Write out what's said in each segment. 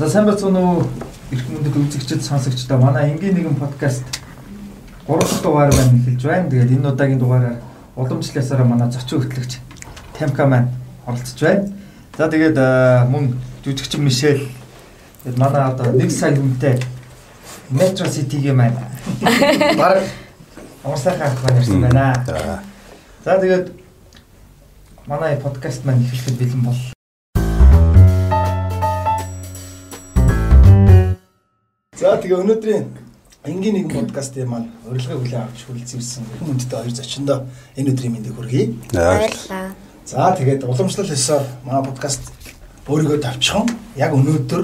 За сайн бацхан уу эрх мөндөд үзэгчд сонсогчдоо манай энгийн нэгэн подкаст 3 дахь дугаар маань эхэлж байна. Тэгээд энэ удаагийн дугаараар уламжлалсараа манай зочин хөтлөгч Темка маань оролцож байна. За тэгээд мөн жүжигчин Мишель тэгээд манай одоо 1 сая хүнтэй Metro City-гийн маань баг Орсайхан ах маань ирсэн байна. За тэгээд манай подкаст маань эхлэхэд бэлэн бол За тэгээ өнөөдрийн энгийн нэгэн подкастын маань урилгыг хүлээн авч хүрэлцсэн хүмүүстээ хоёр зочиндоо энэ өдрийн мэндийг хүргэе. Баярлалаа. За тэгээд уламжлал ёсоор манай подкаст өөрийгөө тавьчихсан. Яг өнөөдөр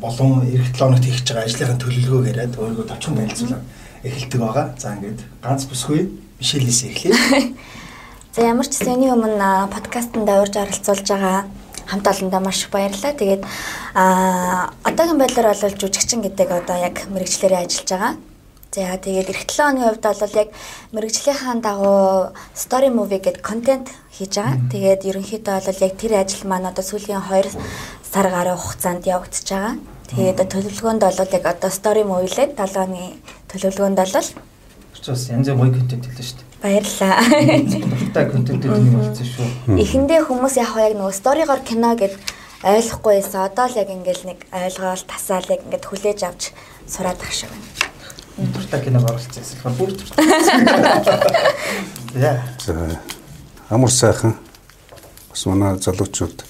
болон эх 7 хоногт хийж байгаа ажлынхаа төлөвлөгөөг яриад өөрийгөө тавьчихсан танилцуулаад эхэлдэг байгаа. За ингээд ганц бүсгүй Мишелис эхлэе. За ямар ч сэний өмнө подкастт даварж оролцуулж байгаа хамт олондоо маш их баярлалаа. Тэгээд а одоогийн байдлаар бол жүжигчин гэдэг одоо яг мэрэгчлэрээ ажиллаж байгаа. За тэгээд эх 7 оны хувьд бол яг мэрэгжлийнхаа дагуу story movie гэдэг контент хийж байгаа. Тэгээд ерөнхийдөө бол яг тэр ажил маань одоо сүүлийн 2 сар гаруй хугацаанд явагдаж байгаа. Тэгээд төлөвлөгөөнд бол яг одоо story movie лээ 7 оны төлөвлөгөөнд бол бас янз бүрийн контент хэлсэн шүү дээ. Баярлалаа. Дуртай контентууд нэг болсон шүү. Эхэндээ хүмүүс яг яг нөгөө сторигоор кино гэд ойлгохгүй байсан. Одоо л яг ингээл нэг ойлгоол тасаал яг ингээд хүлээж авч сураад ах шиг байна. Дуртай киног оруулсан эсвэл бүр дуртай. Яа. Амар сайхан бас манай залуучууд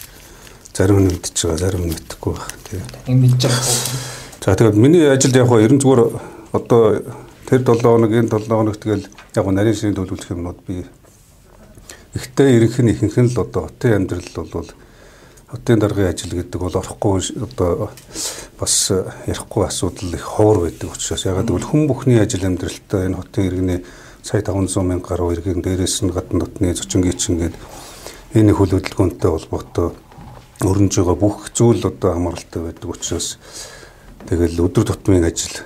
зарим нь мэдчихэж байгаа, зарим нь мэдэхгүй байна. Тэгээ. Ийм мэдж байгаа. За тэгээд миний ажил яг хаа ерэн зүгээр одоо Тэр 7 хоног энэ 7 хоног тэгэл яг нарийн ширийн төлөвлөх юмнууд би ихтэй ирэх нь ихэнх нь л одоо хотын амьдрал бол хотын даргын ажил гэдэг бол орохгүй одоо бас ярихгүй асуудал их ховор байдаг учраас ягаад гэвэл хүн бүхний ажил амьдралтай энэ хотын иргэний сая 500 мянга гаруй иргэн дээрээс нь гадна дотны зочингийн чинь гээд энэ хөл хөдөлгөөнтэй холбоотой өрнөж байгаа бүх зүйл одоо хамааралтай байдаг учраас тэгэл өдөр тутмын ажил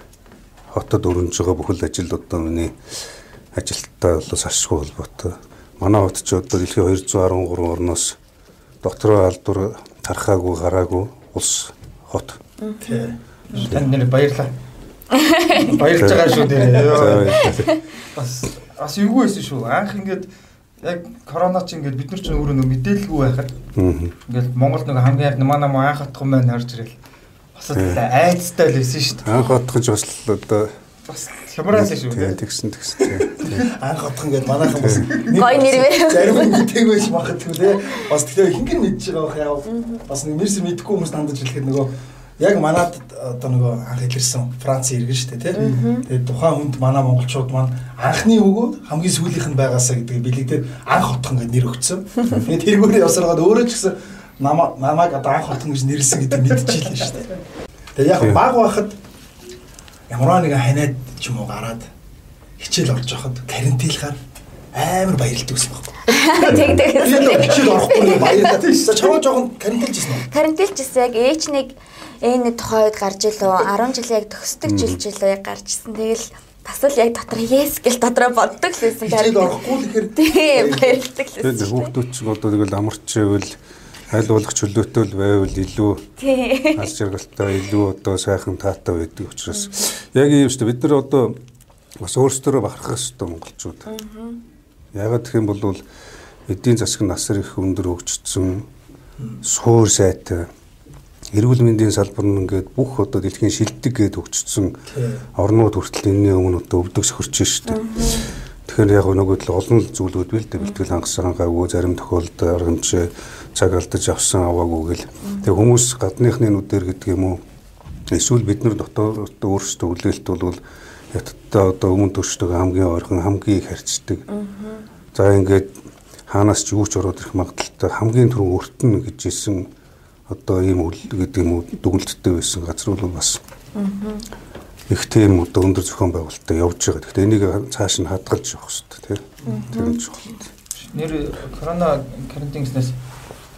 хотод өрнөж байгаа бүхэл ажил одоо миний ажилттай бол ашгүй холбоотой. Манай хот ч одоо дэлхийн 213 орноос доктороо албар тархаагүй гараагүй улс хот. Танд нэр баярлаа. Баярлж байгаа шүү дээ. Бас бас эвгүй байсан шүү. Анх ингээд яг корона ч ингээд бид нар ч өөрөө нөө мэдээлэлгүй байхад ингээд Монголд нэг хамгийн анх манай маа анх атхан маань харж ирэл Бас айцтай л байсан шүү дээ. Анх отгож бас л одоо бас хямраасан шүү. Тийм тэгсэн тэгсэн. Анх отхон гэдэг манайхан бас гой нэрвэ. Зарим мэдээгүй ч магадгүй те. Бас тэгэхээр хингэр мэдж байгаа бах яа. Бас нэг мэрс мэдгүй хүмүүс дандаж хэлэхэд нөгөө яг манад одоо нөгөө анх илэрсэн Франц иргэн шүү дээ тий. Тэгээд тухайн хүнд манай монголчууд маань анхны өгөө хамгийн сүүлийнх нь байгаасаа гэдэг билэгдээд анх отхон гэдэг нэр өгсөн. Тэгээд тэргүүрээ явсараад өөрөө ч гэсэн намаа намайг одоо анх хотон гэж нэрлсэн гэдэг мэдчихлээ шүү дээ. Тэгээ яг баг байхад ямар нэг ханиад ч юм уу гараад хичээл орж явахад карантинлахаар амар баярлдаг гэсэн баг. Тэг тэг. Хичээл орохгүй баярлаад. Чамаа жоохон карантинлжсэн үү? Карантинлжсэн яг ээч нэг энэ тухайд гарч илөө 10 жил яг төгсдөг жил жил яг гарчсан. Тэгэл бас л яг дотор yes гэл дотроо боддог л байсан. Хичээл орохгүй л ихээр тийм баярлдаг л байсан. Тэгээд хүүхдүүд ч одоо тэгэл амарч ивэл аль болох чөлөөтэй байвал илүү аз жаргалтай илүү одоо сайхан таатай байдаг учраас. Яг ийм шүү дээ. Бид нар одоо бас өөрсдөө бахархах хэрэгтэй монголчууд. Ягаад гэх юм бол эдийн засаг насар их өндөр хөгжсөн суур сайтай эрүүл мэндийн салбар нь ингээд бүх одоо дэлхийн шилдэг гээд хөгжсөн орнууд хүртэл энэний өмнө одоо өвдөг сөхөрч шүү дээ. Тэгэхээр яг нөгөө л олон зүйлүүд бил дээ бэлтгэл хангасан гайгүй зарим тохиолдолд аргамжаа цаг алдаж авсан аваагүй гэл. Тэгээ хүмүүс гадныхны нүдээр гэдэг юм уу эсвэл бид нар дотоод өөрсдөө хүлээлт бол яттай одоо өмнө төршдөг хамгийн ойрхон хамгийн их харьцдаг. За ингээд хаанаас ч юу ч ороод ирэх магадaltaй хамгийн түрүү өртөн гэж хэлсэн одоо ийм үл гэдэг юм уу дүгнэлттэй байсан газар бол бас их тийм одоо өндөр зохион байгуулалттай явж байгаа. Гэхдээ энийг цааш нь хадгалж явах хэрэгтэй тийм. Нь чухал. Нэр корона карантин гэснээс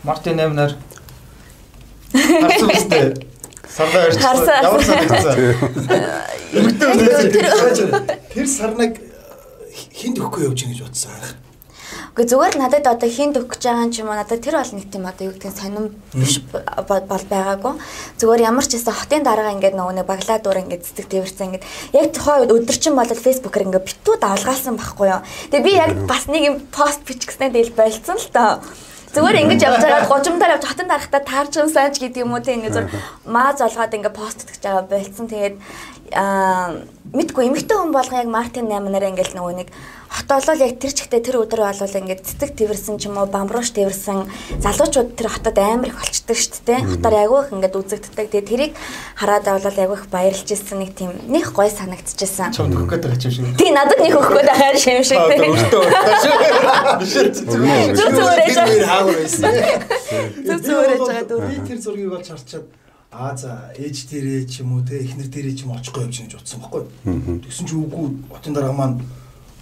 Мартин 8-аар харсан үстэй. Сарда ярьсан. Ямар санагдсан? Тэр сарнаг хинд өгөхгүй явж гин гэж бодсон анх. Гэхдээ зүгээр надад одоо хин төгөж байгаа юм ч юм уу надад тэр бол нэг тийм одоо юу гэдэг нь сонирм биш бол байгаагүй. Зүгээр ямар ч гэсэн хотын дараагаа ингээд нөгөө нэг баглаа дуур ингээд цэцэг тэрсэн ингээд яг тухайн үед өдөрчин болол фэйсбүүкээр ингээд битүү давлгаалсан байхгүй юу. Тэгээ би яг бас нэг юм пост бичихснээр дээл болцсон л тоо. Зүгээр ингэж явж байгаа гожимдаар явж хатан дарахтаа таарч юм сайж гэдэг юм уу те ингэ зүгээр маа золгоод ингэ пост гэж байгаа болцсон. Тэгээд аа мэдгүй эмэгтэй хүн болгоо яг Мартин 8 нараа ингээл нөгөө нэг хотоолол яг тэр чигтээ тэр өдөр болвол ингээд цэцэг тэрсэн ч юм уу бамбрууш тэрсэн залуучууд тэр хотод амар их болчдөг шүү дээ. Хотоор агиох ингээд үзэгддэг. Тэгээ тэрийг хараад авлал агиох баярлж ирсэн нэг тийм нэг гой санагдчихсан. Чамд өгөх гээд байгаа юм шиг. Тий надад нэг өгөх гээд байгаа юм шиг. Зүг зүгээр ээж байгаа. хаагаар байсан. Зүг зүгээр ээж байгаа дүү. Би тэр зургийг бол харчаад Аа за ээж дээрээ ч юм уу те эхнэр дээрээ ч юм очихгүй явж гэж утсан байхгүй. Тэгсэн чи үгүй хотын дарга маань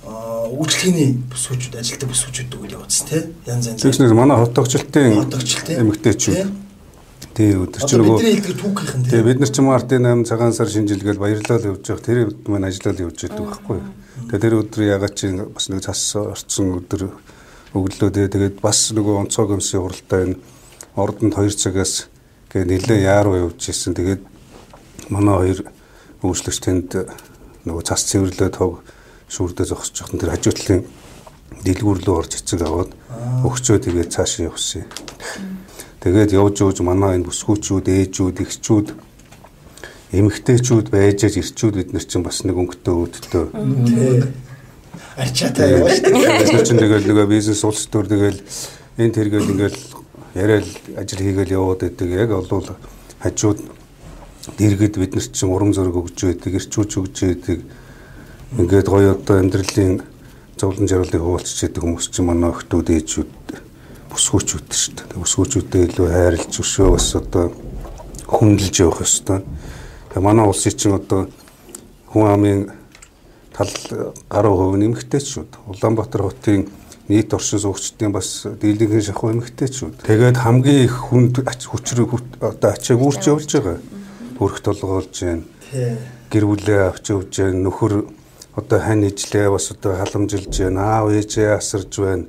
үйлчлэгээний бүсгүүчүүд ажилтдаг бүсгүүчүүд үйл явуулсан тий. Янз янз. Тэгснээр манай хотогчлтын эмэгтэйчүүд тий. өдөр чи нөгөө бидний хэлдэг түүхийнхэн тий бид нар ч мартын 8 цагаан сар шинжилгээл баярлал явж байгаа. Тэр маань ажиллаад явж байдаг байхгүй. Тэгээ тэр өдөр ягаад чи бас нэг цас орцсон өдөр өглөө тэгээд бас нөгөө онцгой гомсын уралтай энэ ордонд 2 цагаас гээ нэлээ яаруу явж ирсэн. Тэгээд манай хоёр үйлчлэгч тэнд нөгөө цас цэвэрлээ тог шүүрдээ зогсож байгаа тэр хажуутлын дэлгүүр рүү орж эцэг аваад өгчөө тэгээд цаашаа явсан. Тэгээд явж явж манай энэ бүсгүүчүүд, ээжүүд, эгчүүд эмэгтэйчүүд байж аж ирчүүд бид нар чинь бас нэг өнгөтэй өөдөлтөө арчаатай яваа шүү дээ. Тэр чинь тэгэл нөгөө бизнес улс төр тэгэл энэ тэргээл ингээл яриад ажил хийгээл яваад байдаг яг олвол хажууд дэргэд бид нар чинь урам зориг өгч байдаг, ирчүүч өгч байдаг. Ингээд гоё одоо амьдралын зовлон жаргалыг хуваалцж байдаг хүмүүс чинь манай охтууд ээжүүд бүсгүүчүүд шүү дээ. Бүсгүүчүүдэд илүү хайрлж өшөө бас одоо хүндэлж явах ёстой. Тэгээ манай улсын чинь одоо хүн амын тал гаруй хувь нэмэгтэйчүүд. Улаанбаатар хотын нийт оршин суугчдын бас дийлэнхэн шахуу эмэгтэйчүүд. Тэгээд хамгийн их хүнд хүчрэг одоо ачааг үрч явуулж байгаа. Бүрх толгоолж байна. Гэр бүлээ авч явж байна. Нөхөр одоо хань ижлээ бас одоо халамжилж байна. Аав ээжээ асарж байна.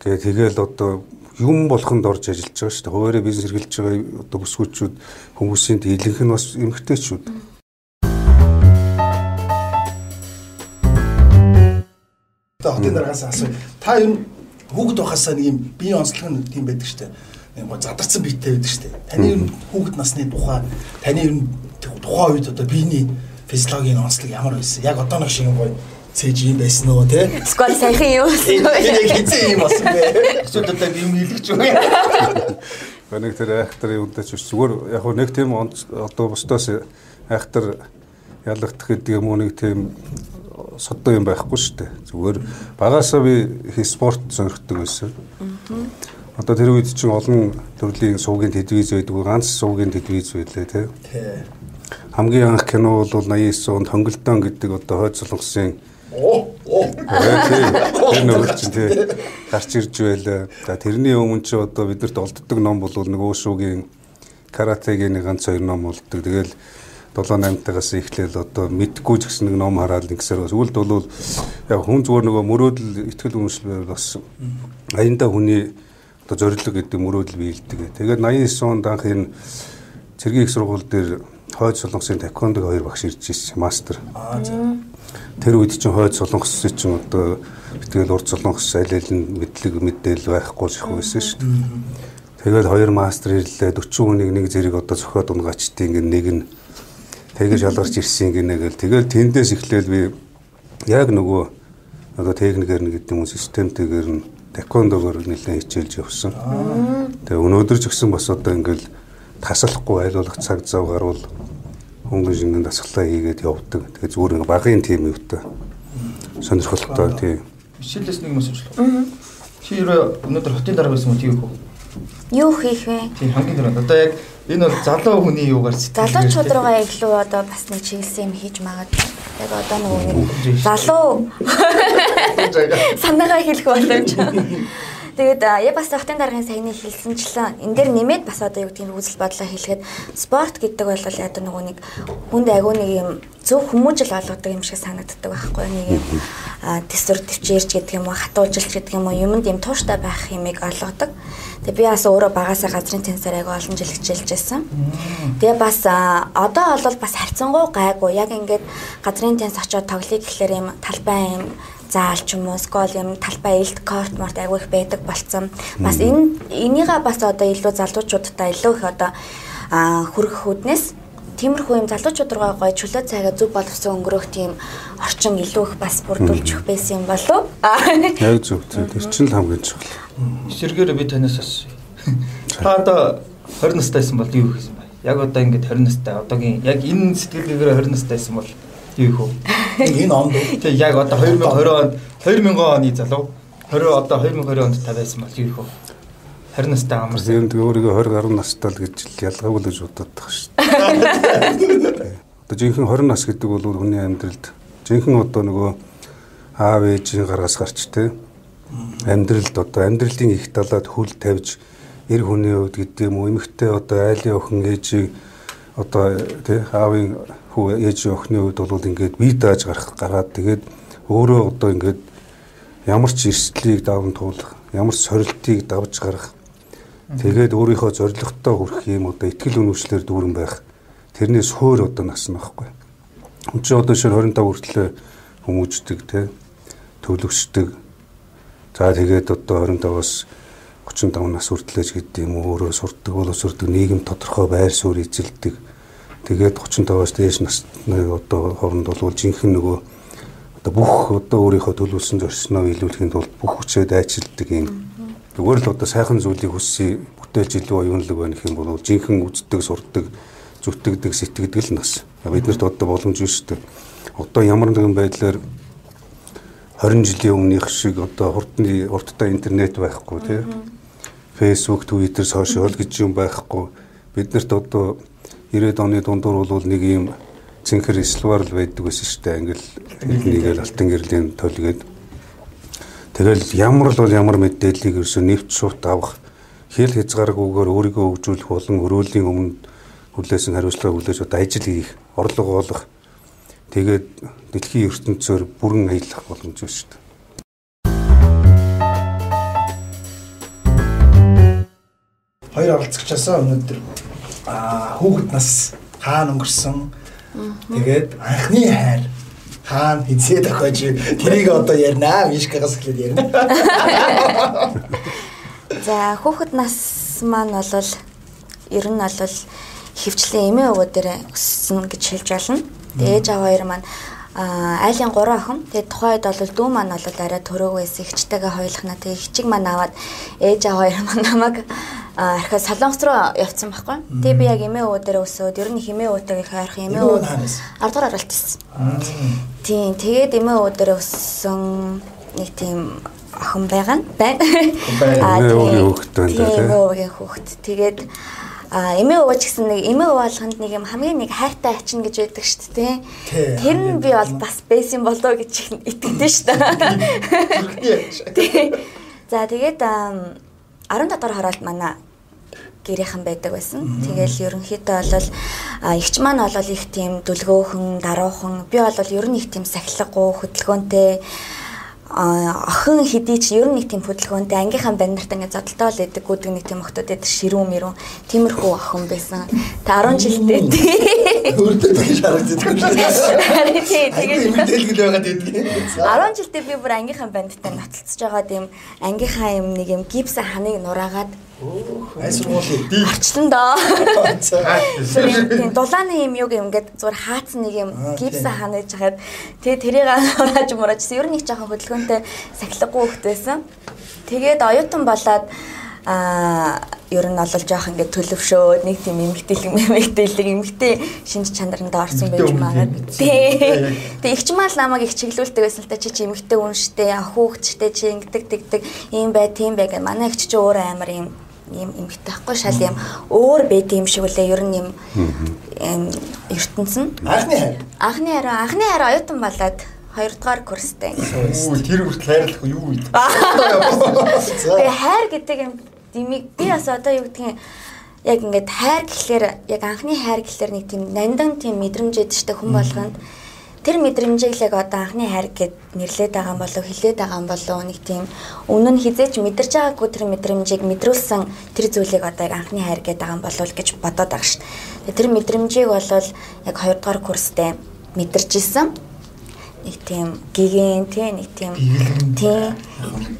Тэгээ тэгэл одоо юм болохонд орж ажиллаж байгаа шүү дээ. Хуваараа бизнес эргэлж байгаа одоо бүсгүүчүүд хүмүүсийн дийлэнх нь бас эмэгтэйчүүд. Одоо хотын дараагаас асуу. Та ер нь хүүхэд байхасаа нэг юм биеийн онцлог нь тийм байдаг шүү дээ. Нэг задарсан биетэй байдаг шүү дээ. Таны ер нь хүүхэд насны тухай таны ер нь тухайн үед одоо биений физиологийн онцлог ямар байсан? Яг одооно шиг гоё цээж юм байсан уу те? Сквад сайхан юм. Яг хэзээ юм болсон бэ? Эсвэл одоо юм хэлэгч үү? Нэг тэр айхтар юундаач биш зүгээр яг нэг тийм одоо бусдаас айхтар ялгах гэдэг юм уу нэг тийм соддоо юм байхгүй шүү дээ. Зүгээр багасаа би спорт сонирхдаг байсан. Одоо тэр үед чинь олон төрлийн суугийн телевиз байдаг. Ганц суугийн телевиз байлаа тий. Хамгийн анх кино бол 89 онд Хонголдон гэдэг одоо оо. Тэр нөгөө чинь тий гарч ирж байлаа. За тэрний өмнө чи одоо бидэрт олддог ном бол нөгөө шуугийн каратегийн ганц хоёр ном болдог. Тэгэл 7 8 тагаас эхлээл одоо мэдгүй ч гэсэн нэг ном хараад ингэсээр сүлд бол яг хүн зүгээр нөгөө мөрөөдөл ихтгэл үнэмшил бас аяндаа хүний одоо зорилго гэдэг мөрөөдөл биелдэг. Тэгээд 89 онд анх энэ цэргийн их сургууль дээр хойд солонгосын таквондог хоёр багш ирж ирсэн мастер. Тэр үед чинь хойд солонгос чинь одоо тэгэл урд солонгос аль аль нь мэдлэг мэдээлэл байхгүй ших байсан шүү дээ. Тэгээд хоёр мастер ирлээ 40 хүнийг нэг зэрэг одоо зөхиод унгачтын ингээ нэг нь тэгэж шалгарч ирсэн гинэ гэл тэгэл тэндээс эхлээл би яг нөгөө одоо техникээр нэг гэдэг юм системтэйгээр нь таквондогоор нэлээд хичээлж явсан. Тэгээ өнөөдөр ч гэсэн бас одоо ингээл тасалахгүй айлуулах цаг зав гарвал хөнгөн шингэн дасгалаа хийгээд явдаг. Тэгээ зүгээр ингээ багын тим юутай сонирхолтой тийм. Жишээлээс нэг юм асуучлаа. Чи юу өнөөдөр хотын дараа байсан уу тийм үү? Юу хийх вэ? Тийм хамгийн түрүүнд одоо яг энэ бол залуу хүний юугаар залуучууд руугаа илүү одоо бас нэг чиглэсэн юм хийж магадгүй. Яг одоо нөгөө нэг залуу санаагаа хэлэх боломж. Тэгээд яг бас хотын даргын саяны хэлсэнчлэн энэ дээр нэмээд бас одоо юу гэдгийг үзэл бодлоо хэлэхэд спорт гэдэг бол яг нөгөө нэг хүнд агуу нэг юм зөв хүмүүжил олгодог юм шиг санагддаг байхгүй нэг юм төсвөр төвчээрч гэдэг юм уу хатуулжилт гэдэг юм уу юмд юм тууштай байх юмыг олгодог. Тэгээ би бас өөрөө багасаа газрын тэнцээр аяга олон жил хичээлж байсан. Тэгээ бас одоо бол бас харьцангуй гайгүй яг ингээд газрын тэнц очиод тоглоё гэхлээр юм талбай юм заал ч юм уу скол юм талбай илт корт морт айгүй их байдаг болцсон. Бас энэ энийгээ бас одоо илүү залуучуудтай илүү их одоо хүрэх хүднээс тиймэрхүү юм залуучууд руу гоё чөлөө цайгаа зөв боловсон өнгөрөх тийм орчин илүү их бас бүрдүүлж өгөх байсан юм болов. Яг зөв зөв. Тэр чинь л хамгийн чухал. Эсэргээр би танаас асууя. Та одоо 20 настайсан бол юу хийсэн бэ? Яг одоо ингэж 20 настай одоогийн яг энэ сэтгэлгээгээр 20 настайсан бол их вэ? Энэ онд. Тэг яг одоо 2020 онд 2000 оны залуу 20 одоо 2020 онд та байсан бол юу вэ? 20 настай амар. Тийм тэгээ өөрийгөө 20 гаруй настай л гэж ялгаагүй л гэж бодоод байгаа шүү дээ. Одоо жинхэнэ 20 нас гэдэг бол хүний амьдралд жинхэнэ одоо нөгөө аав ээжийн гаргаас гарч те амьдралд одоо амьдралын их талаад хүл тавьж эр хүний хувьд гэдэг юм уу эмэгтэй одоо айлын охин ээжийг одоо тий аавын хүү ээжийн охины хувьд бол ингээд бие дааж гарах гараад тэгээд өөрөө одоо ингээд ямар ч эрсдлийг даван туулах ямар ч сорилтыг давж гарах Тэгээд өөрийнхөө зорилготой хүрэх юм одоо ихтгэл үнэмшлэр дүүрэн байх. Тэрнээс хөөр одоо нас нь байхгүй. Хүн чинь одоо шир 25 хүртлээ хүмүүждэг те төвлөгчдөг. За тэгээд одоо 25-аас 35 нас хүртлээч гэдэг юм өөрөө сурдаг болоо сурдаг нийгэм тодорхой байр суурь эзэлдэг. Тэгээд 35-аас дээш насны одоо хооронд бол жинхэнэ нөгөө одоо бүх одоо өөрийнхөө төлөвлөсөн зорилсноо илүүхийн тулд бүх хүчээ дайчилдаг юм Зүгээр л одоо сайхан зүйлийг хүссэн бүтээж илүү оюунлаг байх юм бол жинхэнэ үздэг, сурдаг, зүтгэдэг, сэтгэдэг л нас. Биднэрт одоо боломж биш үү? Одоо ямар нэгэн байдлаар 20 жилийн өмнөх шиг одоо хурдны хурдтай интернет байхгүй тий. Facebook, Twitter, social гэж юм байхгүй. Биднэрт одоо 90-ад оны дундуур бол нэг юм цэнхэр слвар л байдаг байсан шүү дээ. Англи нэгэл алтан гэрлийн толгээд Тэгэл ямар л бол ямар мэдээллийг ерөөсөө нэвч шууд авах хэл хязгааргүйгээр өөрийгөө хөгжүүлэх болон өрөөлийн өмнө хүлээсэн хариуцлага хүлээж одоо ажил хийх, орлого олох тэгээд дэлхийн ертөнцөөр бүрэн аялах боломж байна шүү дээ. Хоёр оролцогчоосоо өнөөдөр хүүхэд нас хаана өнгөрсөн тэгээд анхны хайр хаана хизээ тохиож тэрийг одоо ярина мишкагаас эхлээд ярина. За хүүхэд нас маань бол ер нь бол хөвчлэн эмээ өвөө дээр өссөн гэж хэлж болно. Ээж аваа хоёр маань айлын 3 охин. Тэгээд тухайд бол дүү маань бол арай төрөөг байсан. Ихчтэйгээ хойлохна. Тэгээд ихчиг маань аваад ээж аваа хоёр маань намайг архиа солонгос руу явцсан байхгүй. Тэгээ би яг эмээ өвөө дээр өсөөд ер нь хэмээ өвөөтэйг хайрах эмээ өвөө 10 дугаар оролт хийсэн. Тийм тэгээд эмээ өвөө дээр өссөн нэг тийм охин байгаа нь бай. Аа эмээ өвгийн хүүхэд байна тийм эмээ өвгийн хүүхэд. Тэгээд а эмээ өвөө ч гэсэн нэг эмээ өвөө болгонд нэг юм хамгийн нэг хайртай ачин гэж байдаг шүү дээ тий. Тэр нь би бол бас бэйсэн болоо гэж итгэдэж шүү дээ. За тэгээд 17 дахь хороолт манай гэрийнхэн байдаг байсан. Тэгэл ерөнхийдөө бол эгч маань бол их тийм дүлгөөхөн, даруухан. Би бол ер нь их тийм сахилгагүй, хөдөлгөөнтэй охин хэдий ч ер нь нэг тийм хөдөлгөөнтэй ангийнхаа баннертай ингээд зодтолтой л байдаг гүдэг нэг тийм охтууд байдаг ширүүн мэрүүн тиймэрхүү охин байсан. Та 10 жилдээ өөртөө тэгж харагддаг. Тэгээд мэдээлгэл байгаад байдгийг. 10 жилдээ би бүр ангийнхаа бандтай нотлцож байгаа тийм ангийнхаа юм нэг юм гипс ханыг нураагаад Айс сургуулийн арчлан доо. Тийм дулааны юм юу ингээд зүгээр хаацсан нэг юм гипс ханаж хахад. Тэгээ тэрийг урааж мураажсэн. Ер нь их жоохон хөдөлгөөнтэй сахилгагүй хөхт байсан. Тэгээд оюутан болоод а ер нь олж жоох ингээд төлөвшөөд нэг тийм эмгтээлэг эмгтээлэг эмгтээ шинж чанарнд орсон байж магад. Тэг. Тэг ихч мал намайг их чиглүүлдэг байсан л та чи чи эмгтээ үнштэй ахуугчтэй чи ингэдэг тэгдэг. Ийм бай тийм бай гэх. Манай ихч чи өөр амар юм юм эмгтэй байхгүй шал юм өөр байд юм шиг үлээ. Ер нь юм ертөнц нь анхны хайр анхны хайр анхны хайр оюутан болоод хоёрдугаар курстэй Үу тэр хүртэл хайрлах юу вэ? Тэгээ хайр гэдэг юм димиг би бас одоо юу гэдгийг яг ингээд хайр гэхлээр яг анхны хайр гэхлээр нэг тийм нандан тийм мэдрэмж штэ хүн болгонд тэр мэдрэмжийг л яг одоо анхны хайр гэд нэрлээд байгаа юм болов хилээд байгаа юм болов нэг тийм өмнө нь хизээч мэдэрч байгаагүй тэр мэдрэмжийг мэдрүүлсэн тэр зүйлийг одоо яг анхны хайр гэдэг байгаа юм болов гэж бодоод байгаа штэ тэр мэдрэмжийг бол яг 2 дугаар курстэй мэдэрч исэн нэг тийм гигэн тий нэг тийм тий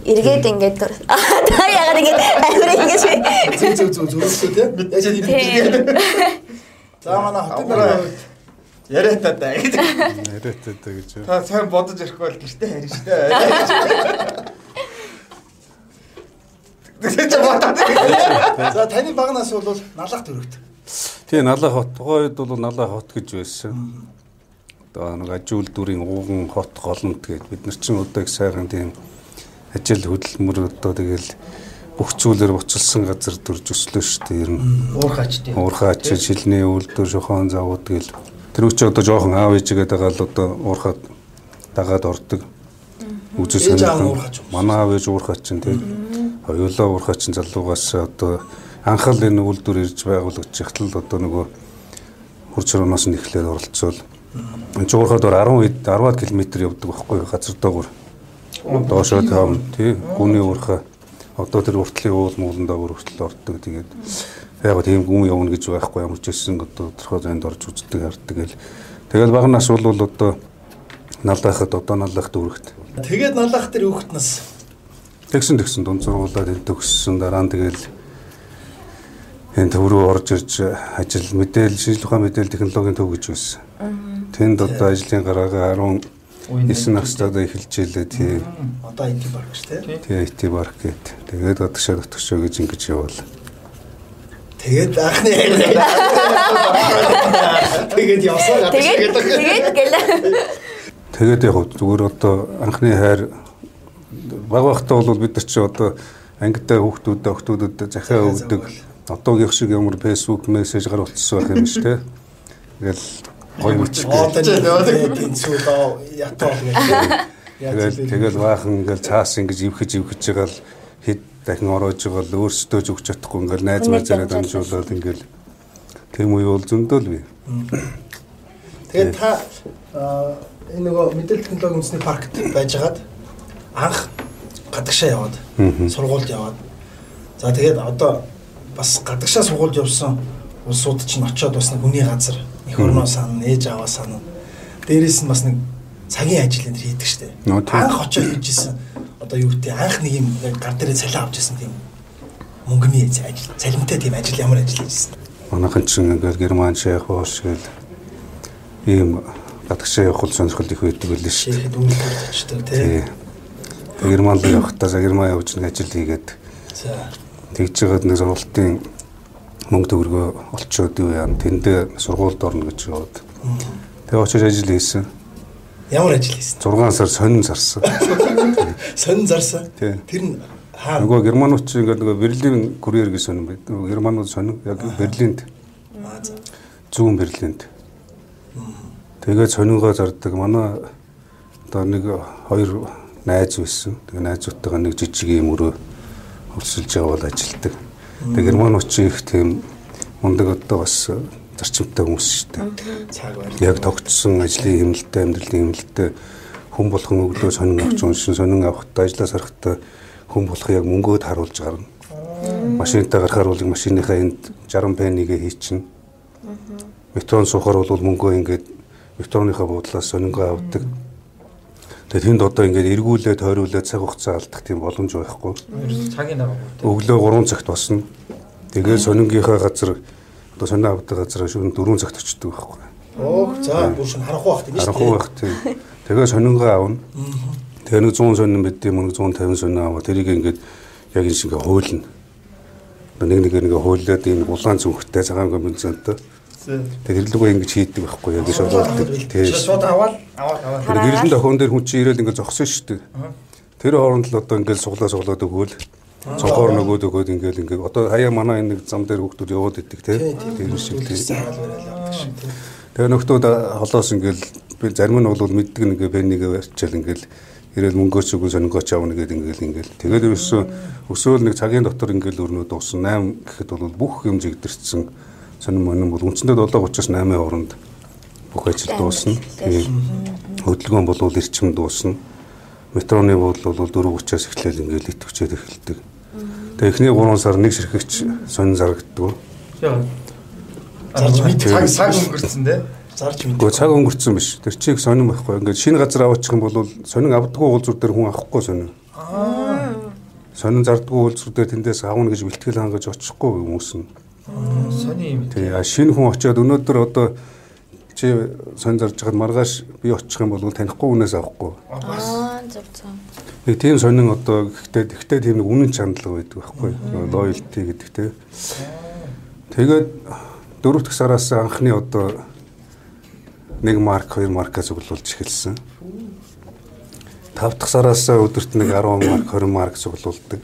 эргээд ингээд та ягаад ингээд амар ингэж Зүг зүг зүг зүрхсээ тий. За манай хотын дараа Яриа та да. Яриатай даа гэж. Та сайн бодож ирэхгүй бол гэртээ харин штэ. Тэгэж бодоод. За таны багнаас бол налах төрөгт. Тий налаа хот тухайн үед бол налаа хот гэж байсан. Одоо нэг ажил дүрийн ууган хот голомт гэдэг бид нар чинь одоо их сайхан тийм ажил хөдөлмөр одоо тэгэл бүх зүйлээр буцалсан газар дүрж өслөө шүү дээ ер нь. Уурхаач тийм. Уурхаач шилний үйлдвэр шохон завууд гэл тэр үчи одоо жоохон аав ээжигээ дагаад одоо уурхаад дагаад ордог. Үзэл сонирхон манай аав ээж уурхаач чинь тийм хоёулаа уурхаач чинь залуугаас одоо анхаал энэ үйлдвэр ирж байгуулагч ихтэл одоо нөгөө хурц хөрөөноос нь эхлээд оролцвол энэ ч уурхаад 10 10-аад км явдаг байхгүй газар доогор доошоо таам тий. Гүний уурхаа. Одоо тэр уртлын уул муулан доогор хүртэл ордог. Тэгээд яг тийм гүн явна гэж байхгүй ямар ч байсан одоо тодорхой зайд орж үздэг хардаг гэл тэгэл баг нас бол одоо налдахад одоо налдах дүүрэгт Тэгээд налах тэр хүүхэд нас Тэгсэн тэгсэн дунд сургуулаад энэ төгссөн дараа нь тэгэл энэ төв рүү орж ирж ажил мэдээл шинжлэх ухааны мэдээлэл технологийн төв гэж байсан. Тэнд одоо ажлын гараагаа 19 настайдаа эхэлж илээ тий. одоо IT баг ш тий. Тий IT парк гэд. Тэгээд одогшоо дотгошоо гэж ингэж явал. Тэгээд анхны Тэгээд явсаа гадаг Тэгээд тэгээд гэл. Тэгээд яг зүгээр одоо анхны хайр баг багтаа бол бид нар чи одоо ангитай хүүхдүүдэд охтуудад захиа өгдөг. Одоогийн шиг ямар фэйсбુક мессеж гаруулсан байх юм шүү дээ. Тэгэл гоё мөч. Тэгэл тэгэл баахан ингээл цаас ингэж ивхэж ивхэж байгаа л хэд дахин ороож байгаа л өөрсдөө ч өгч чадахгүй. Ингээл найз найзаараа дамжуулаад ингээл тийм үе бол зөндөө л бий. Тэгээд та аа, энэ нөгөө мэдээлэл технологийн үндэсний паркт байжгаад анх гадагшаа яваад сургуульд яваад. За тэгээд одоо бас гадагшаа сургуульд явсан улсууд чинь очиод бас нэг хүний газар их орноо сан ээж аваа сан дээрээс нь бас нэг цагийн ажил энэ хийдэг штеп. Анх очиод хийжсэн одоо юу гэдэг анх нэг юм гар дээрээ цалин авч ирсэн тийм мөнгөний ажил цалинтай тийм ажил ямар ажил хийжсэн Манайхан ч ингээл герман шейх боош гэл ийм гадагшаа явах сонирхол их байдаг байлээ шүү дээ. үнэлж очдог Тий. тий Герман руу явахдаа герман явж нэг ажил хийгээд тэгж жагаад нэг сургалтын мөнгө төгрөгөө олцоод юу яа тэндээ сургуульд орно гэж яваад. Тэгээ очиж ажил хийсэн. Ямар ажил хийсэн 6 сар сонин зарсан. сонин зарсан тэр нь хаа Нөгөө германууд ч ингээд нөгөө Берлин курьер гэж сонин байд. Нөгөө германууд сонин яг Берлинд зүүн Берлинд. Тэгээд сонингоо зардаг. Манай одоо нэг хоёр найз байсан. Тэгээ найзуудтайгаа нэг жижиг юм өрөө хөрсөлж явал ажилдаг. Тэгээ германууд ч их тийм мундаг одоо бас зарчимтай хүмүүс шүү дээ. цаг байна Яг тогтсон ажлын хэмнэлтэд амьдралын хэмнэлтэд хүн болгон өглөө сонин авч уншин сонин авахтаа ажиллаа сарахтаа хүн болох яг мөнгөөд харуулж гарна. Машинтай гарахаар бол машиныхаа энд 60 пеннигээ хийчин. Метрон суухаар бол мөнгөө ингээд метроныхаа буудлаас сонингоо авдаг. Тэгээд тэнд одоо ингээд эргүүлээд тойруулаад цаг хугацаа алдах тийм боломж байхгүй. Цагийн дараа. Өглөө 3 цагт босно. Тэгээд сонингийнхаа газар одоо сонин авдаг газар шөнө 4 цагт очдөг байхгүй. оо за бүр шин харахгүй байх тийм шүү Харахгүй байх тийм. Тэгээ сонингоо аавна. Тэгээ нэг 100 сонин мэдээ мөн 150 сонин аваа. Тэрийг ингээд яг энэ шиг ингээд хуулна. Одоо Нэг нэгээр нэг хуулиад энэ улаан цүнхтэй цагаан комбинацтай. Тэгээ хэрлэгөө ингэж хийдэг байхгүй яг гэж бодлоо. Тийм. Шууд аваад аваад аваад. Тэр гэрэлэн тохион дээр хүн чинь ирээл ингээд зогсон шүү дээ. Тэр хооронд л одоо ингээд суглаа суглаад өгөөл. Цонхоор нөгөөд өгөөд ингээд ингээд одоо хаяа манай энэ нэг зам дээр хүүхдүүд яваад идэг тийм. Тэр шиг тийм. Тэгээ нөхдүүд холоос ингээл би зарим нь бол мэддэг нэг пеннигээ барьчаал ингээл Ирээл мөнгөөч үгүй сонингооч авна гэдэг ингээл ингээл. Тэгээд ерөөсөө өсөөл нэг цагийн дотор ингээл өрнөө дууссан 8 гэхэд бол бүх юм жигдэрсэн сонин монин бол үндсэндээ 7:30-аас 8-ын хооронд бүх ажил дуусна. Тэгээд хөдөлгөөн бол эрчим дуусна. Метроны бол 4:30-аас эхлээл ингээл итгэвчээд эхэлдэг. Тэгээ эхний 3 сар нэг ширхэгч сонин зарагддаг. Зарж мэд цаг цаг өнгөрцөн дээ. Зарж мэд. Гэхдээ цаг өнгөрцөн биш. Тэр чиг сонин байхгүй. Ингээд шинэ газар аваачих юм бол сонин авдаггүй уулзуур дээр хүн авахгүй сонин. Аа. Сонин зардаггүй уулзуур дээр тэндээс авна гэж бэлтгэл хангаж очихгүй хүмүүс нь. Сони юм. А шинэ хүн очиод өнөөдөр одоо чи сонин зарж байгаад маргааш би очих юм бол танихгүй хүнээс авахгүй. Аа зөв зөв. Нэг тийм сонин одоо гэхдээ гэхдээ тийм нэг үнэн чандлага байдаг байхгүй. Loyalty гэдэг те. Тэгээд дөрөв дэх сараас анхны одоо нэг марк, хоёр маркаа цуглуулж эхэлсэн. Тав дахь сараас өдөрт нэг 10 марк, 20 марк цуглуулдаг.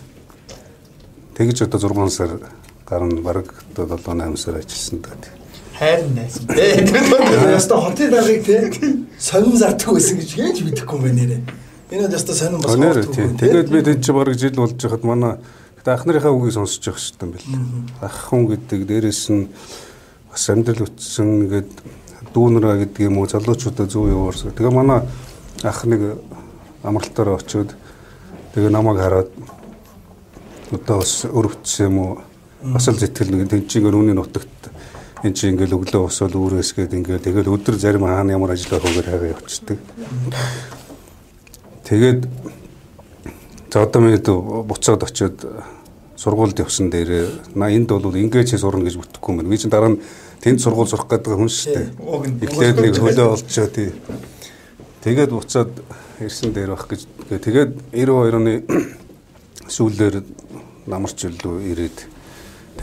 Тэгж одоо 6 сар гарна баг одоо 7 8 сар ажилласан да. Хайрын найсан. Дээ. Яста хотын дарыг те сонин зардаг байсан гэж яаж мэдэхгүй юм бэ нэрээ. Энэ бол яста сонин бас тий. Тэгээд би тэнд чи баг жил болж байхад манай ах нарынхаа үгийг сонсож явах дээ юм бэл. Ах хүн гэдэг дээрэс нь бас амьдрал үтсэн нэгэд дүүнраа гэдэг юм уу залуучуудаа зөв яваарсан. Тэгээ манай ах нэг амралтаараа очиод тэгээ намайг хараад одоо бас өрөвчсөн юм уу бас л зэтгэл нэг тэнцингээр үүний нутагт энэ чинь ингээл өглөө босоод үүрээс гээд ингээл тэгэл өдөр зарим хаана ямар ажил байх вэгээр хайгаа явчихдаг. Тэгээд За одоо минь буцаад очиод сургуульд явсан дээр на энд бол ингэж сурна гэж бүтэхгүй юм. Би чинь дараа нь тэнд сургууль сурах гэдэг хүн шүү дээ. Эхлээд нэг хөлөө олчоо тий. Тэгээд буцаад ирсэн дээр байх гэж тэгээд 92 оны сүүлээр намарч өлөө ирээд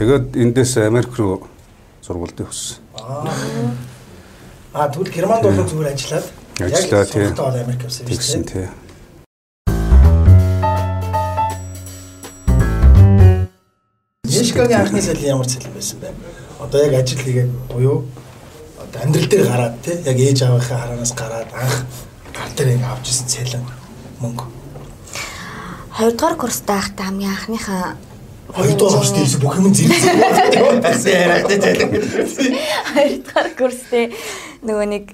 тэгээд эндээс Америк руу сургуульд явсан. Аа тэгвэл Германд бол зүгээр ажиллаад ажиллаа тий. Америк явсан шүү дээ. Мишкагийн анхны цалин ямар цалин байсан бэ? Одоо яг ажил хийгээд буюу одоо амьдрал дээр гараад тий яг ээж аавынхаа хараанаас гараад анх гар дээр ингэ авч ирсэн цалин мөнгө. Хоёрдугаар курст байхдаа хамгийн анхныхаа Хоёрдугаар курст ирсэн бүх юм зэрэг байсан яриатай цалин. Хоёрдугаар курстээ нөгөө нэг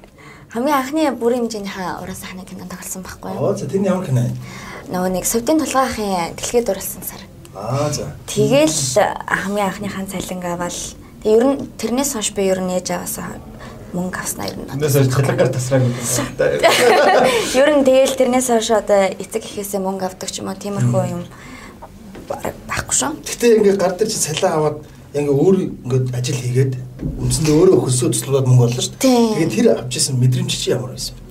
хамгийн анхны бүрийн хэмжээнийхээ ураа сахны кинонд тоглосон байхгүй юу? Оо за тэр нь ямар кино? Нөгөө нэг Совдын тулгаахын дэлхийд дурлсан сар. Аа за. Тэгэл хамгийн анхныхаа цалинг аваад тэг ер нь тэрнээс хойш би ер нь ээж аваасаа мөнгө авснаа ер нь. Тэрнээс цалингаар тасраг. Ер нь тэгэл тэрнээс хойш одоо эцэг ихээсээ мөнгө авдаг ч юм уу тиймэрхүү юм байхгүй шүү. Гэтэ ингээ гар дээр чи цалин аваад ингээ өөр ингээ ажил хийгээд үндсэндээ өөрөө хөлсөө туслуулаад мөнгө олно шүү дээ. Тэгээд тэр авч исэн мэдрэмж чи ямар байсан бэ?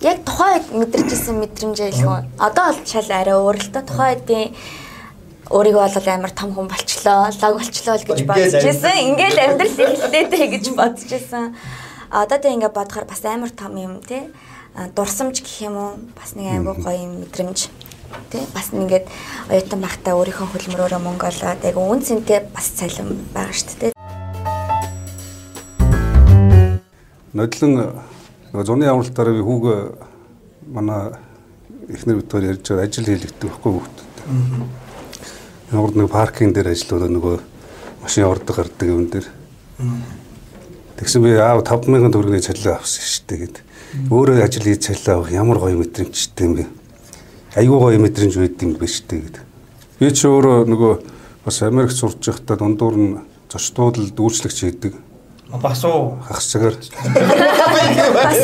Яг тухайн мэдэрчсэн мэдрэмжээ илүү. Одоо бол шал арай өөр л та тухайн үеийн өөрийгөө бол амар том хүн болчлоо, лог болчлоо гэж бодож байсан. Ингээл амьдрал хэллээтэй гэж бодож байсан. Одоо тэг ингээ бодохоор бас амар том юм тий. Дурсамж гэх юм уу? Бас нэг амар гоё юм мэдрэмж. Тий бас нэгээд оюутан байхдаа өөрийнхөө хөлмөрөөрөө мөнгө олоод яг үн цэнтэй бас цалин байгаа шүү дээ. Нодлон нөгөө зуны амралтаараа би хүүг манай эхнэр битгаар ярьж байгаа ажил хийлэгдэх байхгүй хүүхдүүд. Ямар нэг паркинг дээр ажиллаад нөгөө машин ордог гардаг юм дээр. Тэгсэн би аав 5000 төгрөгийн цалин авсан шүү дээ гэд. Өөрөө ажил хийж цалин авах ямар гоё мэдрэмжтэй юм бэ? Айгуу гоё мэдрэмж байдаг юм биш үү гэд. Би ч өөрөө нөгөө бас Америк сурч байхдаа дундуур нь зочдууд л дүүрчлэгч хийдэг Бас уу хагас цагаар Бас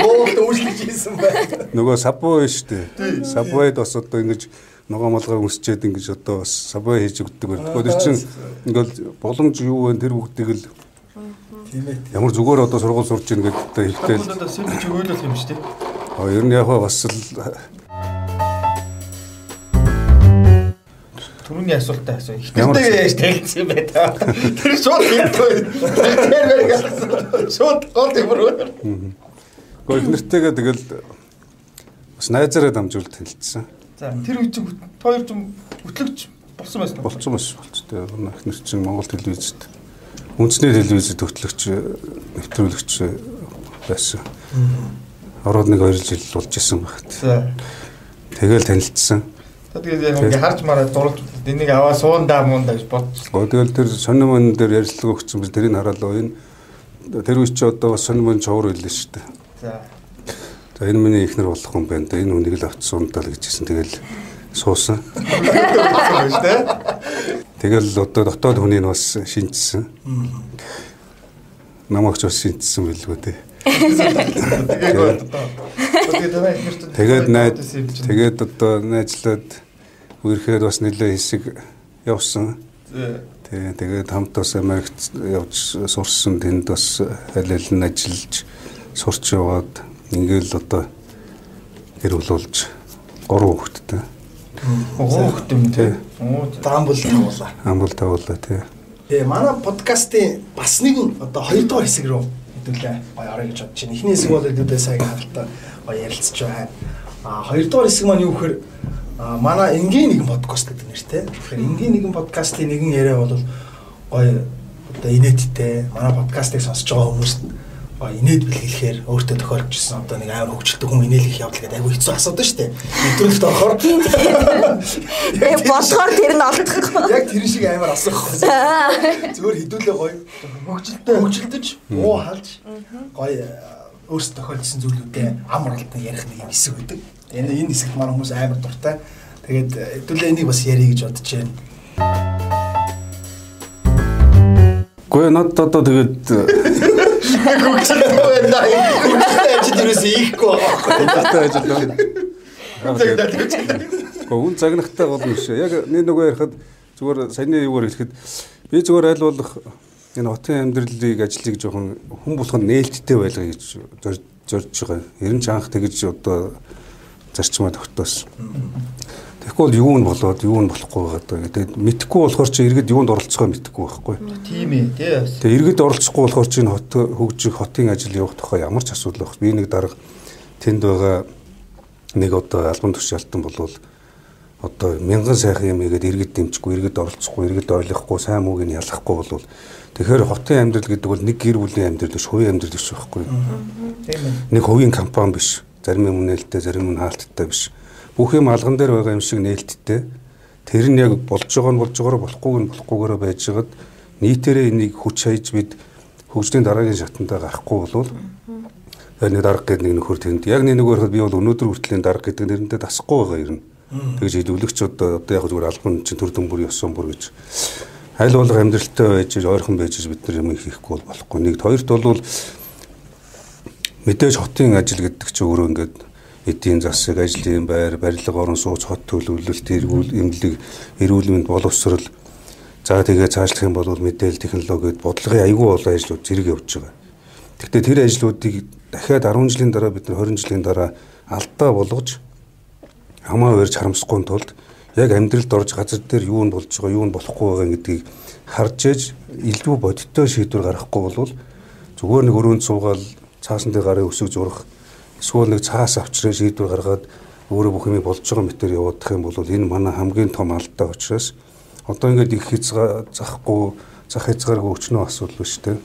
уу. Үйлчлэж хийсэн бай. нөгөө сабвей шүү дээ. Сабвейд бас одоо ингэж ногоо молгоо үсчээд ингэж одоо бас сабвей хийж өгдөг байх. Тэгэхээр чинь ингээл боломж юу вэ тэр бүгдийг л ямар зүгээр одоо сургууль сурч ийн гэдэг одоо хэлтэл. одоо сэргэж өгөөлөх юм шүү дээ. Аа ер нь яг бас л Төрөний асуултаа асуу. Ихтэй яаж тайлцсан юм бэ та? Тэр шууд хэлдэг. Тэр мэрэг асуусан. Шууд гол юмруу. Гэхдээ нэртэйгээ тэгэл бас найзаараа дамжуулт хэлсэн. За тэр үе чинь хоёр ч хөтлөгч болсон байсан уу? Болцсон маш болцтой. Манай их нэр чинь Монгол телевизэд үндэсний телевизэд хөтлөгч нэвтрүүлэгч байсан. ороод нэг 2 жил болж исэн багт. Тэгэл танилцсан. Тэгээд яг ингээ харж мараа дурлж энийг аваа суундаа мундаа гэж бодчихсон. Оо тэгэл тэр сонин мөн дээр ярилцлага өгсөн biz тэрийг хараалаа энэ тэр үе чи одоо мөн човор хэлсэн шүү дээ. За. За энэ миний ихнэр болох юм байна да. Энэ хүнийг л авцсан даа л гэжсэн. Тэгэл суусан. Тэгэл одоо дотоод хүнийг нь бас шинжсэн. Намагч бас шинжсэн билгүй дээ. Тэгээд одоо тэгээд найз тэгээд одоо найзлаад үерхэд бас нэлээ хэсэг явсан. Тэгээ тэгээд хамт бас Америкт явж сурсан тэнд бас аль аль нь ажиллаж сурч яваад ингээл одоо гэр болж гурван хүүхэдтэй. гоохт юм тий. Даамбул тавуулаа. Амбал тавуулаа тий. Тэгээ манай подкастын бас нэгэн одоо хоёрдугаар хэсэг рүү хэдүүлээ гоё орё гэж бодож байна. Эхний хэсэг бол хэдүүлээ сайн хаалтаа гоё ярилцж байна. А хоёрдугаар хэсэг маань юу гэхээр а, манай энгийн нэгэн подкаст гэдэг нэртэй. Тэгэхээр энгийн нэгэн подкастын нэгэн яриа бол гоё одоо инээдтэй манай подкастыг сонсож байгаа хүмүүст гоё инээд бэлгэлэхээр өөртөө тохиолж ирсэн одоо нэг амар хөвгчлөлтөй хүн инээлэх явдал гэдэг айгүй хэцүү асуудаг шүү дээ. Нэвтрүүлэгт орохоор Тэгээ болохоор тэр нь олдохгүй. яг тэр шиг амар асуух байхгүй. Зүгээр хідүүлээ гоё хөгжилтэй хөгжилдөж уу халж гоё өөрсдөө тохиолдсон зүйлүүдээ ам уралтан ярих нэг юм хэсэг байдаг. Энэ энэ хэсэгт манай хүмүүс амар дуртай. Тэгээд хэдүүлээ энийг бас ярих гэж бодож байна. Гэхдээ надад одоо тэгээд Хөгжилтэй байна. Хөгжилтэй ажил юус ийхгүй байгаа. хөлтэй ажиллаа. Загнаад хөгжилтэй. Гэхдээ үн загнахтай болно шүү. Яг нэг нөгөө ярихад зүгээр саяны юугаар хэлэхэд би зүгээр аль болох энэ хотын амьдралыг ажлыг жоохон хүн болгонд нээлттэй байлгая гэж зорж зорж байгаа. Ер нь ч анх тэгэж одоо зарчмаа тогтоосон. Тэгэхгүй бол юу нь болоод юу нь болохгүй байгаа даа. Тэгээд мэдхгүй болохоор чи иргэд юунд оролцохоо мэдхгүй байхгүй. Тийм ээ тий. Тэгээ иргэд оролцохгүй болохоор чи хот хөгжих хотын ажил явах тухай ямар ч асуудал байх. Би нэг дарга тэнд байгаа нэг одоо албан тушаалтан болвол одоо мянган сайхан юм игээд иргэд дэмжихгүй, иргэд оролцохгүй, иргэд ойлгохгүй, сайн мууг нь ялахгүй болвол тэгэхээр хотын амьдрал гэдэг бол нэг гэр бүлийн амьдрал биш, хувийн амьдрал биш байхгүй. Тийм ээ. Нэг хувийн компани биш. Зарим юм нээлттэй, зарим нь хаалттай биш. Бүх юм алган дээр байгаа юм шиг нээлттэй. Тэр нь яг болж байгаа нь болж байгаагаар болохгүйг нь болохгүйгээр байжгаад нийтээрээ энийг хүч хаяж бид хөгжлийн дараагийн шатандаа гарахгүй болвол нэг дарга гэдэг нэг нөхөр тэнд яг нэг нөгөө би бол өнөөдөр хүртлийн дарга гэдэг нэрнтэй дасахгүй байгаа юм. Тэгж хэлүүлэгч одоо одоо яг зүгээр албан чинь төр дөмбөр ёсон бүр гэж аль болох амьдралтай байж ойрхон байж бид нар юм хийхгүй бол болохгүй. Нэгд хоёрт бол мэдээж хотын ажил гэдэг чинь өөрөө ингээд эдийн засаг, ажлын байр, барилга, орон сууц, хот төлөвлөлт, эрүүл эмнэлэг, эрүүл мэнд боловсрол за тэгээ цаашлах юм бол мэдээлэл технологид бодлогын аягүй олон ажлууд зэрэг явж байгаа. Гэхдээ тэр ажлуудыг дахиад 10 жилийн дараа бид нар 20 жилийн дараа алдаа болгож хамаа барьж харамсахгүй тулд яг амьдралд орж газар дээр юу нь болж байгаа, юу нь болохгүй байгаа гэдгийг харж ээж илүү бодиттой шийдвэр гаргахгүй бол зүгээр нэг өрөөнд суугаад цаасан дээр гарын өсөг зурах эсвэл нэг цаас авчраа шийдвэр гаргаад өөрөө бүх юм болж байгаа мэтэр явуудах юм бол энэ манай хамгийн том алдаа учраас одоо ингээд их хязгаахгүй зах хязгааргүй өчнөө асуудал биш үү?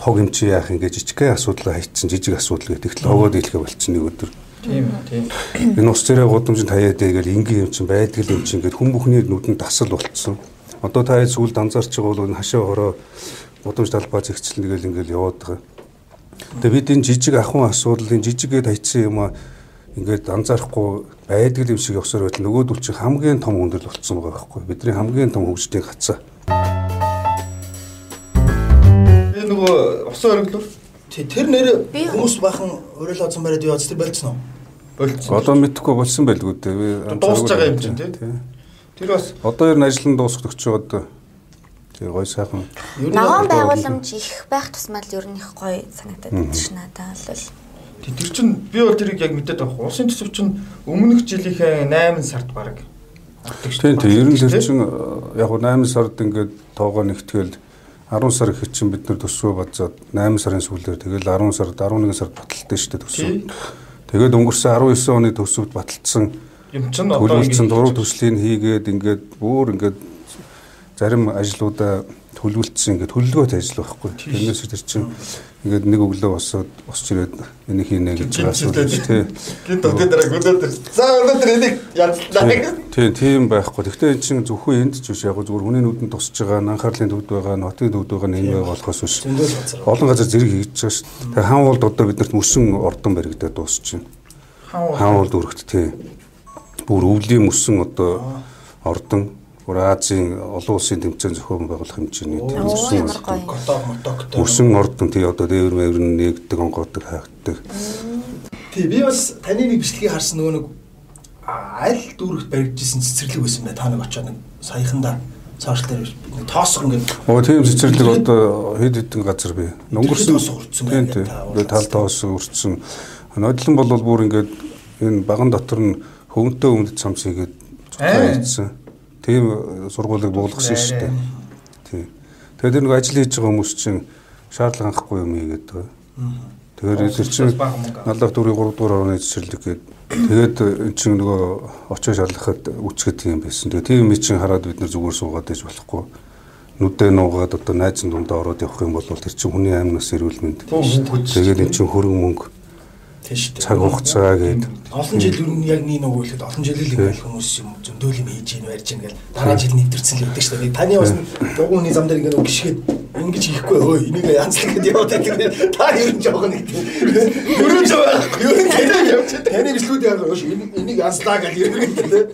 Хог юм чи яах ингээд жижигхэн асуудал хайцсан жижиг асуудал гэдэг л хогоод хэлэхэ болчихсон нэг өдөр. Тийм тийм. Энэ ус царай гудамжинд хаяад байгаад энгийн юм чинь байдаг юм чинь ингээд хүн бүхний нүдэнд тасал болцсон. Одоо та сүүлд анзаарч байгаа бол энэ хашаа хороо гудамж талбай зэгцэлнэ гэл ингээд яваад байгаа. Тэгээ бид энэ жижиг ахуйн асуудлын жижигээд хайцсан юм а ингээд анзаарахгүй байдаг юм шиг явсаар байтал нөгөөдөл чинь хамгийн том хүндрэл болцсон байгаа байхгүй бидний хамгийн том хөгжлийн хацаа. Би нөгөө усан Тэ- Тэр нэр хүмүүс бахан уриалаа зам бариад яваад тэр болцсон уу? болцсон. Одоо мэдхгүй болсон байлгүй дээ. Би Дуусж байгаа юм чинь, тий? Тэр бас Одоо ер нь ажил нь дуусах өгчөөд тий гой сайхан. Нь Ногоон байгууламж их байх тусмал ер нь их гоё санагдаад байна ш надад бол. тэр чин би бол тэрийг яг мэдээд байгаа. Улсын төсөв чин өмнөх жилийнхээ 8 сард баг. Тийм тийм ер нь тэр чинь э, яг гоо 8 сард ингээд тоогоо нэгтгэл 10 сар их чинь бид нар төсвөө бацаад 8 сарын сүүлээр тэгэл 10 сард 11 сард баталтай шүү дээ төсөв. Тэгээд өнгөрсөн 19 оны төсөвд баталсан Юм чин одоо төлөвлөсөн ингэ- дуруу төслийн хийгээд ингээд бүр ингээд зарим ажлуудаа төлөвлөлтсөн ингээд төлөвлөгөөт ажил байхгүй. Тэрнээс тэр чинь ингээд нэг өглөө босоод босч ирээд энийг хийнэ гэж асуудал тий. Гинт өдөр дараа өнөөдөр за өнөөдөр энийг ядлаа. Тийм тийм байхгүй. Гэхдээ эн чинь зөвхөн энд ч биш яг зүгээр хүний нүдэнд тусч байгаа анхаарлын төвд байгаа нотын төвд байгаа нэг болохоос биш. Олон газар зэрэг хийж байгаа шүү дээ. Тэгээ хаан уулд одоо биднэрт мөсөн ордон баригдаад дуусчихна. Хаан уулд өргөт тий. Бүр өвлийн мөсөн одоо ордон бүр Азийн олон улсын тэмцээн зохион байгуулах хэмжээний мотогтой мөсөн ордон тий одоо дээвэр мэвэр нэгдэг онгоодаг хаагддаг. Тий би бас таны нэг бичлэгийг харсан нөгөө нэг аль дүүрэгт баригдажсэн цэцэрлэг байсан бай та нэг очоод нэг саяханда цааш дээр нэг тоосох ингээд оо тийм цэцэрлэг одоо хэд хэдэн газар бий. Өнгөрсөн урдсан байна. Тийм тийм. Тал тоос урдсан. Нодлон бол бүр ингээд энэ баган дотор нь хөвөнтэй өмд цамц хийгээд цуцгаан Тийм сургуулийг буулгасан шүү дээ. Тийм. Тэгээд нэг ажил хийж байгаа хүмүүс чинь шаардлага хангахгүй юм ийгээд байгаа. Тэгэхээр тэр чинь наллах дүүрийн 3 дугаар орны цэцэрлэг гээд тэгээд эн чинь нөгөө очоо шалгахад үчгэд юм байсан. Тэгээд тийм юм чинь хараад бид нар зүгээр суугаад байж болохгүй нүдэ нуугаад одоо найзын дундаа ороод явах юм бол тэр чинь хүний амнаас эрүүл мэнд. Тэгээд эн чинь хөрөнгө мөнгө тийш цаг хугацаа гээд олон жил ер нь яг нэг нэг үйлхэд олон жил ингээл хүмүүс юм зөндөөл юм хийж ийн барьж ийн гэл дараа жил нэвтэрсэн л өгдөө шүү дээ. Таны бас дугуйны зам дээр ингээд гიშгээд ингэж хийхгүй өө энийг янзлахад яваад байдаг. Та ер нь жоох нэг хөрөөж байгаа. Ер нь таны явж таны бичлүүд яг энийг энийг янзлаа гэл ер нь гэдэг.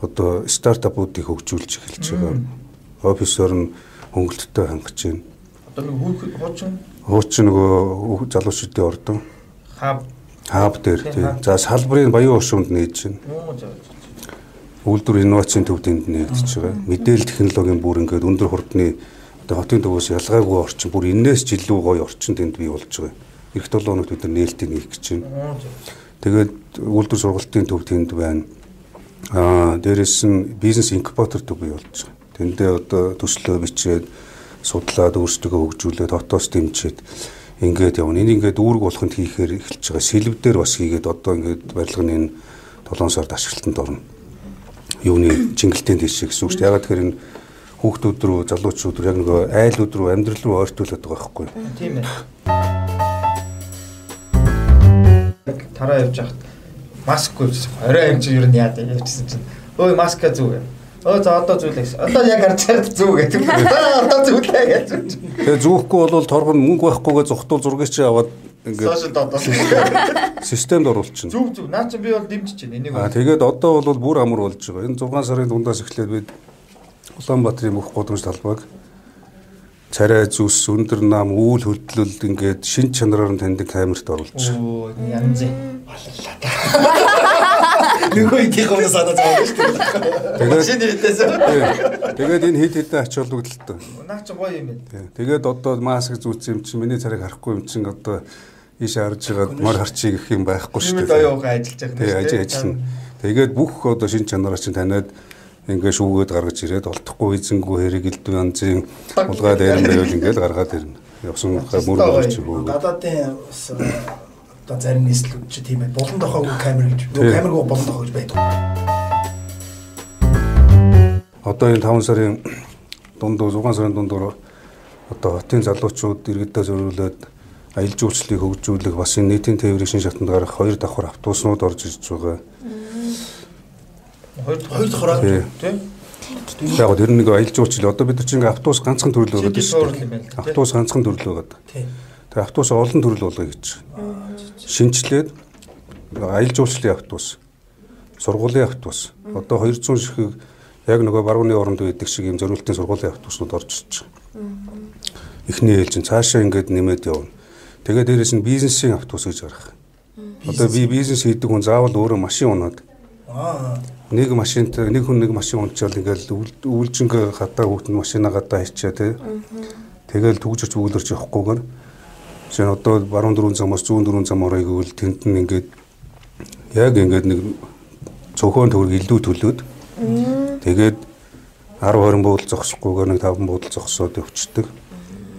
Одоо стартапуудыг хөгжүүлж эхэлж байгаа. Офисоор нь хөнгөлөлтөй хангаж байна Одоо нэг хуучин хуучин нөгөө залуучуудын ордон хаб хаб дээр тийм. За салбарын баян уушунд нээж байна. Үйлдвэр инновацийн төвд энд нэгдэж байгаа. Мэдээлэл технологийн бүр ингээд өндөр хурдны одоо хотын төвөөс ялгаагүй орчин бүр энээс ч илүү гоё орчин тэнд бий болж байгаа. Эх 7 хоногт бид нар нээлтийг хийх гэж байна. Тэгээд үйлдвэр сургалтын төв тэнд байна. Аа дээрэс нь бизнес инкубатор төв бий болж байгаа. Тэндээ одоо төслөө бичээд судлаад өөрсдөө хөгжүүлээд хотоос дэмжиж ингээд явна. Энийг ингээд үүрэг болоход хийхээр эхэлж байгаа. Сэлб дээр бас хийгээд одоо ингээд барилгын энэ 7 сард ашиглалтанд орно. Юуны чингэлтийн тийш гэсэн үг шүү дээ. Ягаад тэгэхээр энэ хүүхдүүд рүү, залуучууд рүү яг нөгөө айлууд руу амьдрал руу ойртуулад байгаа байхгүй юу? Тийм ээ. Тараа явж хахад маскгүй орой амжи ер нь яад явчихсан чинь өө маска зүг Өө за одоо зүйлээс. Одоо яг харж чад зүү гэдэг. Одоо зүйлээ гэж. Тэгээ зүүхгүй бол торгон мөнгө байхгүйгээ зүхтуул зургийг чи аваад ингээд сошиал додоос системд оруулчихна. Зүг зүг. Наа чи би бол дэмжиж байна. Энийг. Аа тэгээд одоо бол бүр амар болж байгаа. Энэ 6 сарын дундаас эхлээд бид Улаанбаатарын бүх гудамж талбайг царай зүс өндөр нам үүл хөдлөлд ингээд шин чанараар нь таньдаг камерт оруулж. Оо янз. Нөгөө идэх юм санаа зовж шүү дээ. Шинэ хэлээс. Тэгээд энэ хэд хэдэн ач холбогдолтой. Наа чи гоё юм байна. Тэгээд одоо маск зүүцсэн юм чинь миний царайг харахгүй юм чинь одоо ийш харж байгаа мөр харчиг гэх юм байхгүй шүү дээ. Оюугаа ажиллаж байгаа юм. Тийм ажиллана. Тэгээд бүх одоо шин чанараа чинь таниад ингээ шүүгээд гаргаж ирээд олдохгүй эзэнгүү хэрэг элдв янзын улгаа дээр нь байвал ингээл гаргаад ирнэ. Явсан мөр гарч өгөө. Гадаадын одоо зарим нийслэлүүд чи тийм ээ булан тохоогүй камер гэж камергүй булан тохоо гэж байдаг. Одоо энэ 5 сарын дундуур 6 сарын дундуур одоо хотын залуучууд иргэдээ зориулаад аялал жуулчлалыг хөгжүүлэх бас энэ нийтийн тээврийн шин шатанд гарах хоёр давхар автобуснууд орж ирж байгаа. Хоёр хоёр давхар тийм Яг тэр нэг аялал жуулчлал одоо бид нар чинь автобус ганцхан төрөл байгаа шүү дээ. Автобус ганцхан төрөл байгаа. Тэгээ автобус олон төрөл болгоё гэж шинчлээд аялал жуулчлалын автобус, сургуулийн автобус. Одоо 200 ширхэг яг нөгөө барууны оронд байдаг шиг юм зориултын сургуулийн автобуснууд орж ирж байгаа. Эхний ээлжин цаашаа ингээд нэмээд явна. Тэгээд дээрэс нь бизнесийн автобус гэж гарах. Одоо би бизнес хийдэг хүн заавал өөрөө машин унаад. Нэг машинт нэг хүн нэг машин унчаал ингээл үйлжинг хатаа хүүтэн машина гадаа хийчээ тий. Тэгэл түгжирч бүглэрч явахгүйгээр Жишээ нь одоо баруун дөрвөн замаас зүүн дөрвөн зам орё гэвэл тэнд нь ингээд яг ингээд нэг цөөхөн төгрөг илүү төлөөд тэгээд 10 20 буудал зогсохгүйгээр нэг 5 буудал зогсоод өвчтдөг.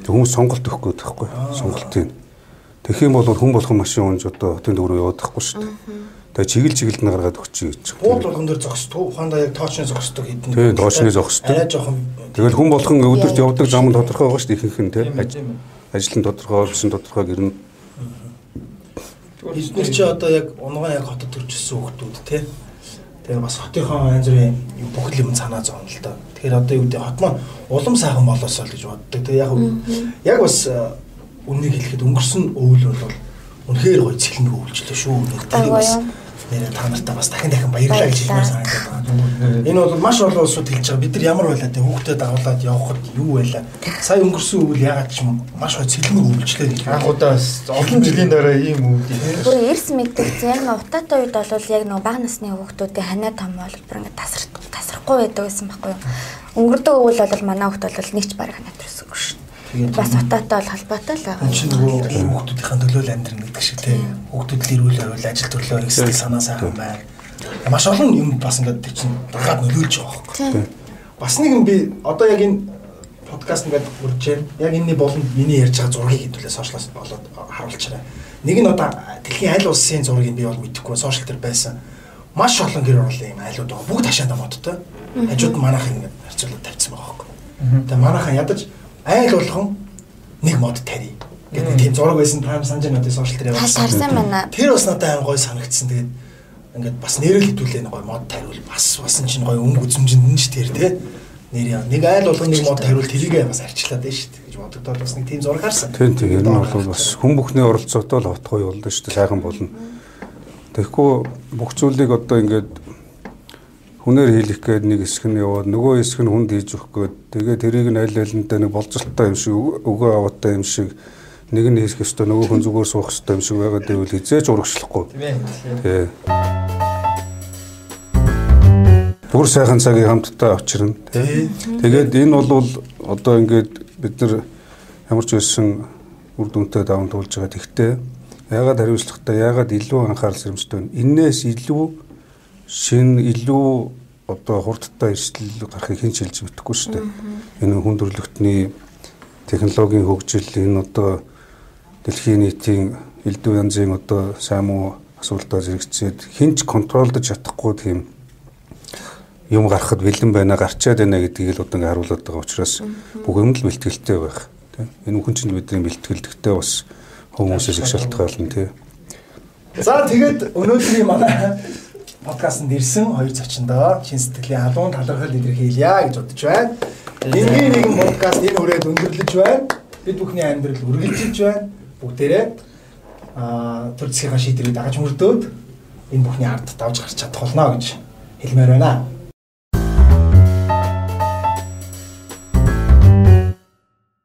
Хүмүүс сонголт өгөх гээд байхгүй сонголтын. Тэгэх юм бол хүн болгон машин унж одоо хотын төв рүү яваад тахгүй шүү дээ. Тэгээ чиглэл чиглэлд нь гаргаад өгч гэж. Бууд болгон дээр зогсдог. Ухаандаа яг тоочны зогсдог хэдэн. Тийм, тоочны зогсдог. Арай жоохон Тэгэл хүн болгон өдөрт явдаг зам нь тодорхой байгаа шүү дээ ихэнх нь тийм. Ажил нь тодорхой, офис нь тодорхой гэрнэ. Бид нар чи одоо яг унган яг хотод төржсэн хүмүүс тий. Тэгээ бас хотынхоо янз бүрийн бүхэл юм санаа зовно л доо. Тэгэхээр одоо юу гэдэг хот маань улам сайхан болоосоо л гэж боддог. Тэгээ яг яг бас үннийг хэлэхэд өнгөрсөн өвөл бол үнэхээр гоё цэлмэг өвлжлөө шүү. Тэр бас нэрээ та нартай бас дахин дахин баярлалаа гэж хэлмээр санагдаад байна. Энэ бол маш олон улсууд хэлж байгаа. Бид нар ямар байлаа те хүүхдэд дагуулад явхад юу байлаа. Сая өнгөрсөн үйл ягаад ч юм маш гоё цэлмэг өвлжлээ. Анх удаа олон жилийн дараа ийм үйл бүр эрс мэддэг. Нэг утаатай үед бол яг нэг бага насны хүүхдүүдийн ханаа том бол бүр ингээд тасрах тасрахгүй байдаг гэсэн байхгүй юу. Өнгөрдөг өвөл бол манай хүүхд бол нэг ч бараг төрсөхгүй шин. Бас утаатай бол холбоотой л байгаа. Чинь нөгөө хүүхдүүдийн төлөө л амьдрын гэдэг шиг тий. Хүүхдүүд л ирүүл байвал ажил төрлөө гэсэн санаа сайхан байна. Маш олон юм бас ингээд тэг чинь дагаад нөлөөлж байгаа байхгүй. Бас нэг юм би одоо яг энэ подкаст ингээд үрж जैन. Яг энэний болонд миний ярьж байгаа зургийг хэдүүлээ сошиалоос болоод харуулчаарай. Нэг нь одоо дэлхийн аль улсын зургийг би бол мэдэхгүй сошиал дээр байсан. Маш олон гэр оролын юм айлууд байгаа. Бүгд хашаанда модтой. Хажууд манайхан ингээд харьцуулаад тавьсан байгаа байхгүй. Тэгээ манайхан ядаж айл болгон нэг мод тари. гэдэг тийм зураг байсан прайм санаж надад сошиал дээр Тас харсан байна. Тэр бас надад аим гой санагдсан. Тэгээд ингээд бас нэрэл хэдүүлээ нэг гой мод тариул бас бас энэ чинь гой өнгө үзмжинд нь ч тэр тий. Нэр яа. Нэг айл болгон нэг мод тариул тэрийг бас арчлаад байна шүү дээ гэж бодогдоод бас нэг тийм зураг харсан. Тийм тийм ер нь бол бас хүн бүхний оролцоотой л гоё болно шүү дээ сайхан болно. Тэгэхгүй бүх зүйлийг одоо ингээд хүнээр хийлэх гээд нэг хэсэг нь яваад нөгөө хэсэг нь хүнд хийж өгөх гээд тэгээ тэрийг нь аль алиндаа нэг болцолтой юм шиг өгөө аваатай юм шиг нэг нь хийх ёстой нөгөө хүн зүгээр суух ёстой юм шиг байгаад байвал хизээч урагшлахгүй. Тий. Бүр сайхан цагийг хамтдаа авчирна. Тэгээд энэ бол одоо ингээд бид нар ямар ч байсан үр дүнтэй даван туулж байгаа. Тэгтээ яагаад хариуцлагатай яагаад илүү анхаарал сэрэмжтэй вэ? Иннээс илүү шин илүү одоо хурдтай эрсдэл гарахыг хэн ч хэлж мэдэхгүй шүү дээ. Энэ хүн төрөлхтний технологийн хөгжил энэ одоо дэлхийн нийтийн элдв янзын одоо сайн муу асуултаа зэрэгцээд хэн ч контролдож чадахгүй тийм юм гарахад бэлэн байна гарчаад байна гэдгийг л одоо ингээ харуулдаг байгаа учраас бүх юм л бэлтгэлтэй байх. Тийм энэ хүн чинь бидний бэлтгэлдэгтэй бас хүмүүсээс их шалтгаална тийм За тэгээд өнөөдрийн манай подкастт ирсэн хоёр зочиндоо чин сэтгэлийн халуун талархал илэрхийлье гэж бодож байна. Энгийн нэгэн подкаст энэ үрээд өндөрлөж байна. Бид бүхний амьдрал үргэлжилж байна. Бүгдээрээ аа төр засгийн шийдвэрийг дагаж мөрдөөд энэ бүхний ард давж гарч чадах болно гэж хэлмээр байна.